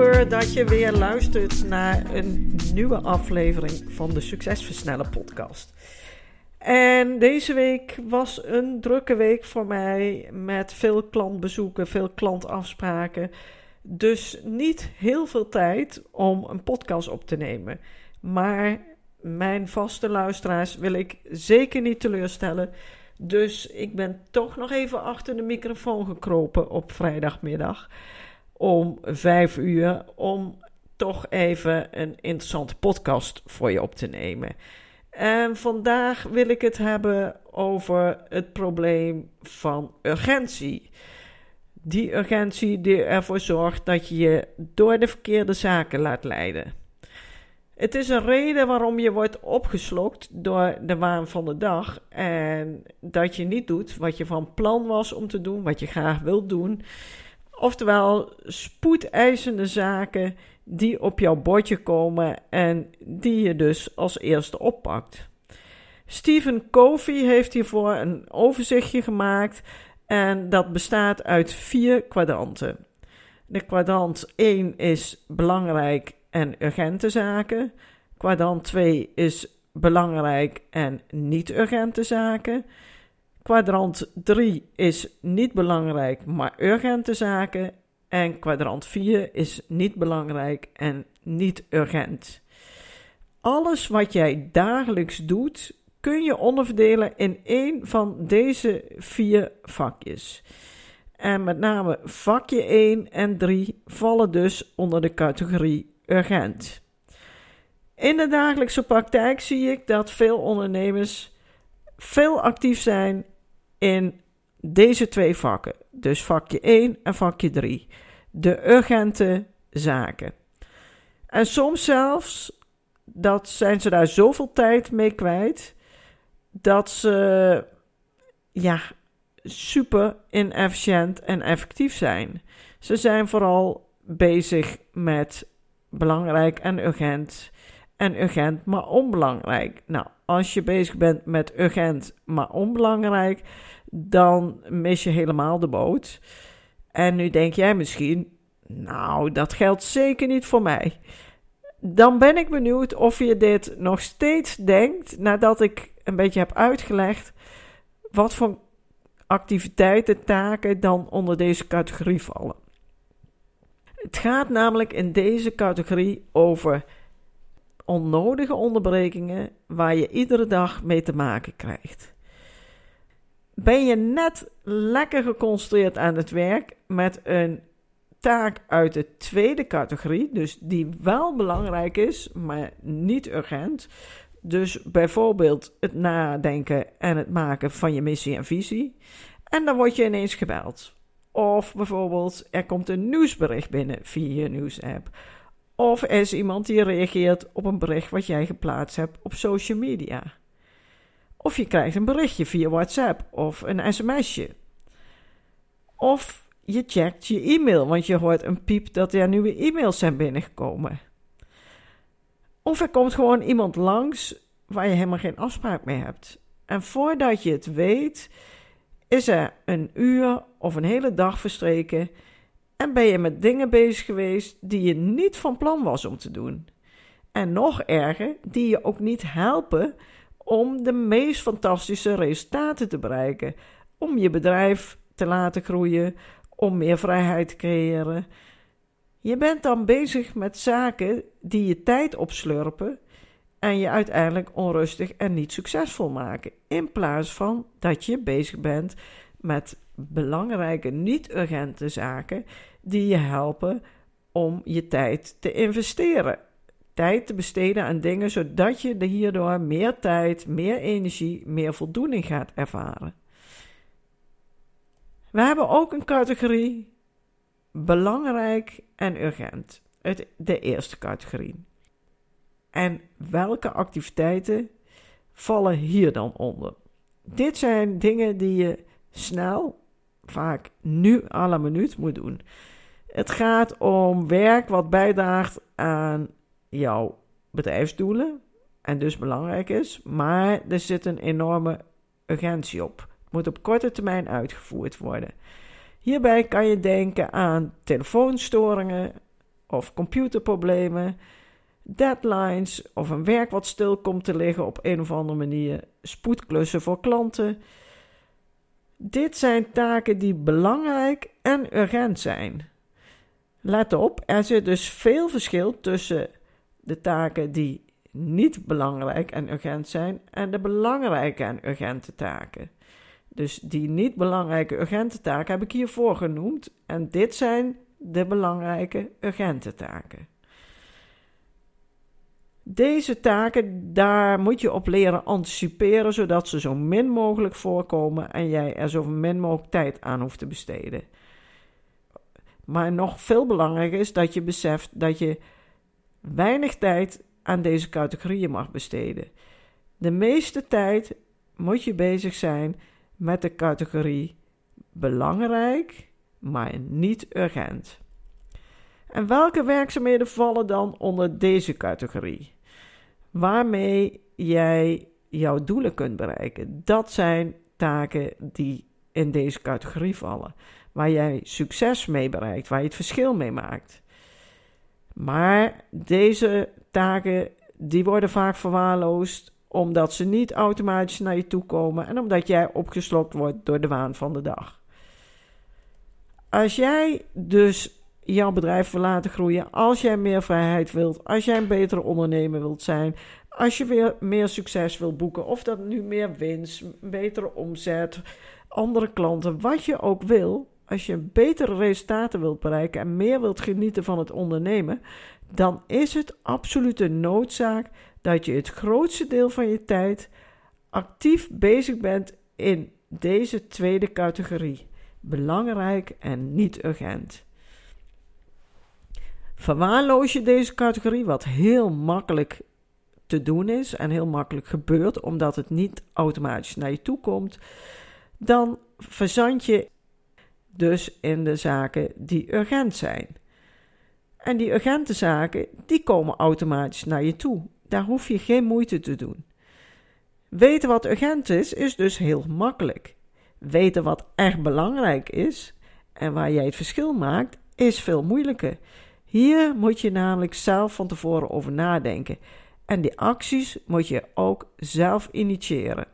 Super dat je weer luistert naar een nieuwe aflevering van de Succesversnellen podcast. En deze week was een drukke week voor mij met veel klantbezoeken, veel klantafspraken. Dus niet heel veel tijd om een podcast op te nemen. Maar mijn vaste luisteraars wil ik zeker niet teleurstellen. Dus ik ben toch nog even achter de microfoon gekropen op vrijdagmiddag om vijf uur om toch even een interessante podcast voor je op te nemen. En vandaag wil ik het hebben over het probleem van urgentie. Die urgentie die ervoor zorgt dat je je door de verkeerde zaken laat leiden. Het is een reden waarom je wordt opgeslokt door de waan van de dag en dat je niet doet wat je van plan was om te doen, wat je graag wilt doen. Oftewel spoedeisende zaken die op jouw bordje komen en die je dus als eerste oppakt. Stephen Covey heeft hiervoor een overzichtje gemaakt en dat bestaat uit vier kwadranten. De kwadrant 1 is belangrijk en urgente zaken. Kwadrant 2 is belangrijk en niet urgente zaken. Kwadrant 3 is niet belangrijk, maar urgente zaken. En kwadrant 4 is niet belangrijk en niet urgent. Alles wat jij dagelijks doet, kun je onderverdelen in één van deze vier vakjes. En met name vakje 1 en 3 vallen dus onder de categorie urgent. In de dagelijkse praktijk zie ik dat veel ondernemers veel actief zijn in deze twee vakken. Dus vakje 1 en vakje 3. De urgente zaken. En soms zelfs, dat zijn ze daar zoveel tijd mee kwijt, dat ze ja, super inefficiënt en effectief zijn. Ze zijn vooral bezig met belangrijk en urgent. En urgent, maar onbelangrijk. Nou, als je bezig bent met urgent, maar onbelangrijk, dan mis je helemaal de boot. En nu denk jij misschien, nou, dat geldt zeker niet voor mij. Dan ben ik benieuwd of je dit nog steeds denkt nadat ik een beetje heb uitgelegd wat voor activiteiten, taken dan onder deze categorie vallen. Het gaat namelijk in deze categorie over onnodige onderbrekingen waar je iedere dag mee te maken krijgt. Ben je net lekker geconcentreerd aan het werk met een taak uit de tweede categorie, dus die wel belangrijk is, maar niet urgent. Dus bijvoorbeeld het nadenken en het maken van je missie en visie. En dan word je ineens gebeld. Of bijvoorbeeld er komt een nieuwsbericht binnen via je nieuwsapp. Of er is iemand die reageert op een bericht wat jij geplaatst hebt op social media. Of je krijgt een berichtje via WhatsApp of een sms'je. Of je checkt je e-mail, want je hoort een piep dat er nieuwe e-mails zijn binnengekomen. Of er komt gewoon iemand langs waar je helemaal geen afspraak mee hebt. En voordat je het weet, is er een uur of een hele dag verstreken en ben je met dingen bezig geweest die je niet van plan was om te doen. En nog erger, die je ook niet helpen om de meest fantastische resultaten te bereiken. Om je bedrijf te laten groeien, om meer vrijheid te creëren. Je bent dan bezig met zaken die je tijd opslurpen en je uiteindelijk onrustig en niet succesvol maken. In plaats van dat je bezig bent met belangrijke, niet-urgente zaken die je helpen om je tijd te investeren. Tijd te besteden aan dingen zodat je hierdoor meer tijd, meer energie, meer voldoening gaat ervaren. We hebben ook een categorie belangrijk en urgent. Het, de eerste categorie. En welke activiteiten vallen hier dan onder? Dit zijn dingen die je snel, vaak nu à minuut moet doen. Het gaat om werk wat bijdraagt aan jouw bedrijfsdoelen en dus belangrijk is, maar er zit een enorme urgentie op. Het moet op korte termijn uitgevoerd worden. Hierbij kan je denken aan telefoonstoringen of computerproblemen, deadlines of een werk wat stil komt te liggen op een of andere manier, spoedklussen voor klanten. Dit zijn taken die belangrijk en urgent zijn. Let op, er zit dus veel verschil tussen de taken die niet belangrijk en urgent zijn en de belangrijke en urgente taken. Dus die niet belangrijke urgente taken heb ik hiervoor genoemd en dit zijn de belangrijke urgente taken. Deze taken, daar moet je op leren anticiperen, zodat ze zo min mogelijk voorkomen en jij er zo min mogelijk tijd aan hoeft te besteden. Maar nog veel belangrijker is dat je beseft dat je weinig tijd aan deze categorieën mag besteden. De meeste tijd moet je bezig zijn met de categorie belangrijk, maar niet urgent. En welke werkzaamheden vallen dan onder deze categorie? Waarmee jij jouw doelen kunt bereiken. Dat zijn taken die in deze categorie vallen. Waar jij succes mee bereikt, waar je het verschil mee maakt. Maar deze taken die worden vaak verwaarloosd omdat ze niet automatisch naar je toe komen en omdat jij opgeslokt wordt door de waan van de dag. Als jij dus jouw bedrijf wil laten groeien, als jij meer vrijheid wilt, als jij een betere ondernemer wilt zijn, als je weer meer succes wilt boeken, of dat nu meer winst, betere omzet, andere klanten, wat je ook wil, als je betere resultaten wilt bereiken en meer wilt genieten van het ondernemen, dan is het absolute noodzaak dat je het grootste deel van je tijd actief bezig bent in deze tweede categorie. Belangrijk en niet urgent. Verwaarloos je deze categorie, wat heel makkelijk te doen is en heel makkelijk gebeurt, omdat het niet automatisch naar je toe komt, dan verzand je dus in de zaken die urgent zijn. En die urgente zaken, die komen automatisch naar je toe. Daar hoef je geen moeite te doen. Weten wat urgent is, is dus heel makkelijk. Weten wat echt belangrijk is en waar jij het verschil maakt, is veel moeilijker. Hier moet je namelijk zelf van tevoren over nadenken. En die acties moet je ook zelf initiëren.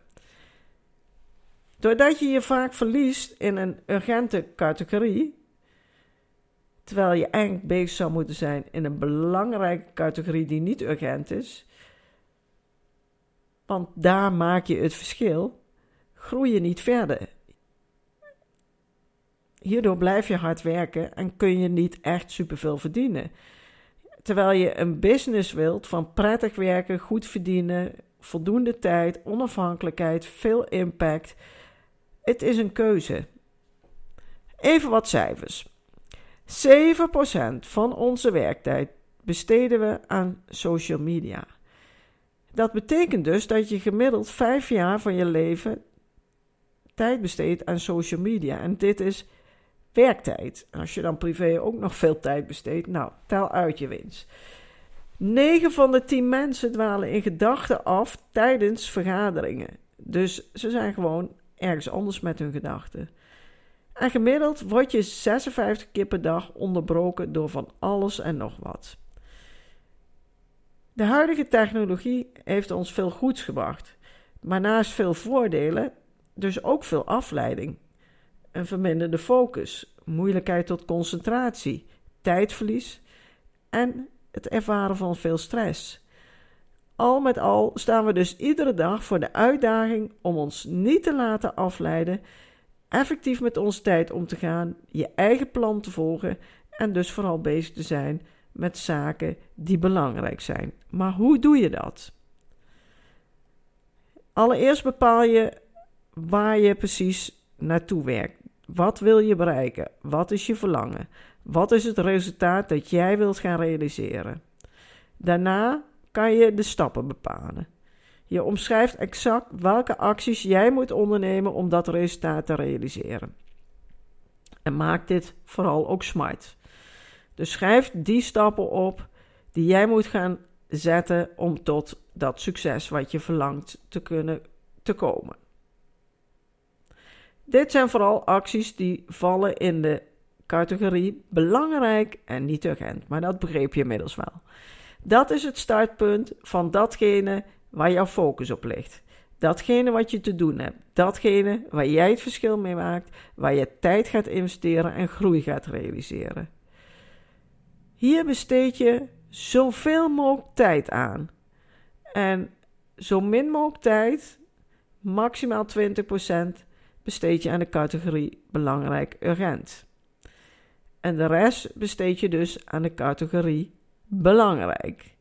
Doordat je je vaak verliest in een urgente categorie, terwijl je eigenlijk bezig zou moeten zijn in een belangrijke categorie die niet urgent is, want daar maak je het verschil, groei je niet verder. Hierdoor blijf je hard werken en kun je niet echt superveel verdienen. Terwijl je een business wilt van prettig werken, goed verdienen, voldoende tijd, onafhankelijkheid, veel impact. Het is een keuze. Even wat cijfers. 7% van onze werktijd besteden we aan social media. Dat betekent dus dat je gemiddeld 5 jaar van je leven tijd besteedt aan social media. En dit is werktijd. Als je dan privé ook nog veel tijd besteedt, nou, tel uit je winst. 9 van de 10 mensen dwalen in gedachten af tijdens vergaderingen. Dus ze zijn gewoon ergens anders met hun gedachten. En gemiddeld word je 56 keer per dag onderbroken door van alles en nog wat. De huidige technologie heeft ons veel goeds gebracht, maar naast veel voordelen, dus ook veel afleiding. Een verminderde focus, moeilijkheid tot concentratie, tijdverlies en het ervaren van veel stress. Al met al staan we dus iedere dag voor de uitdaging om ons niet te laten afleiden, effectief met onze tijd om te gaan, je eigen plan te volgen en dus vooral bezig te zijn met zaken die belangrijk zijn. Maar hoe doe je dat? Allereerst bepaal je waar je precies naartoe werkt. Wat wil je bereiken? Wat is je verlangen? Wat is het resultaat dat jij wilt gaan realiseren? Daarna kan je de stappen bepalen. Je omschrijft exact welke acties jij moet ondernemen om dat resultaat te realiseren. En maak dit vooral ook smart. Dus schrijf die stappen op die jij moet gaan zetten om tot dat succes wat je verlangt te kunnen te komen. Dit zijn vooral acties die vallen in de categorie belangrijk en niet urgent, maar dat begreep je inmiddels wel. Dat is het startpunt van datgene waar jouw focus op ligt. Datgene wat je te doen hebt. Datgene waar jij het verschil mee maakt. Waar je tijd gaat investeren en groei gaat realiseren. Hier besteed je zoveel mogelijk tijd aan. En zo min mogelijk tijd, maximaal 20%, besteed je aan de categorie belangrijk urgent. En de rest besteed je dus aan de categorie belangrijk.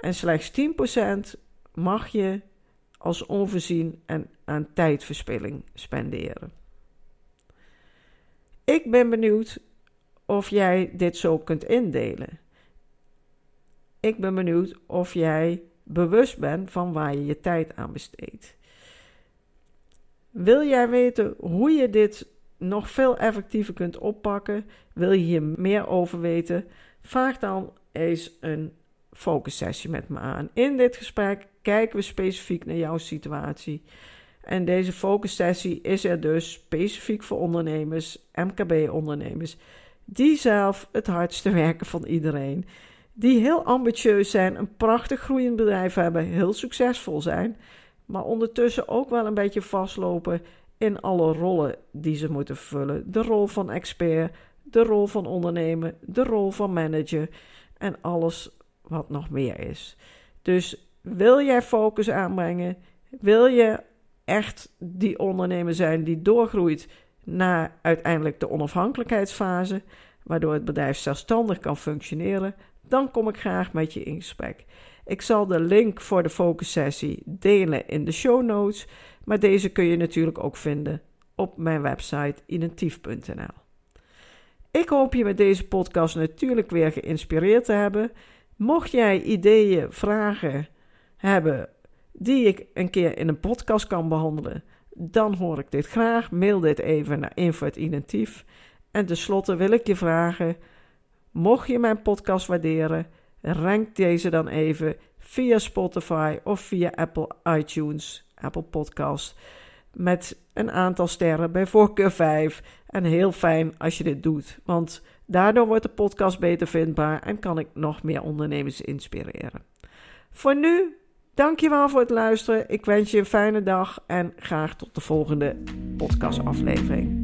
En slechts 10% mag je als onvoorzien en aan tijdverspilling spenderen. Ik ben benieuwd of jij dit zo kunt indelen. Ik ben benieuwd of jij bewust bent van waar je je tijd aan besteedt. Wil jij weten hoe je dit nog veel effectiever kunt oppakken? Wil je hier meer over weten? Vraag dan eens een focussessie met me aan. In dit gesprek kijken we specifiek naar jouw situatie. En deze focussessie is er dus specifiek voor ondernemers, MKB-ondernemers, die zelf het hardste werken van iedereen. Die heel ambitieus zijn, een prachtig groeiend bedrijf hebben, heel succesvol zijn, maar ondertussen ook wel een beetje vastlopen in alle rollen die ze moeten vullen. De rol van expert, de rol van ondernemer, de rol van manager en alles wat nog meer is. Dus wil jij focus aanbrengen? Wil je echt die ondernemer zijn die doorgroeit naar uiteindelijk de onafhankelijkheidsfase, waardoor het bedrijf zelfstandig kan functioneren? Dan kom ik graag met je in gesprek. Ik zal de link voor de focussessie delen in de show notes, maar deze kun je natuurlijk ook vinden op mijn website identief.nl. Ik hoop je met deze podcast natuurlijk weer geïnspireerd te hebben. Mocht jij ideeën, vragen hebben die ik een keer in een podcast kan behandelen, dan hoor ik dit graag. Mail dit even naar info.identief. En tenslotte wil ik je vragen, mocht je mijn podcast waarderen, rank deze dan even via Spotify of via Apple iTunes, Apple Podcast, met een aantal sterren, bij voorkeur 5. En heel fijn als je dit doet, want daardoor wordt de podcast beter vindbaar en kan ik nog meer ondernemers inspireren. Voor nu, dankjewel voor het luisteren. Ik wens je een fijne dag en graag tot de volgende podcastaflevering.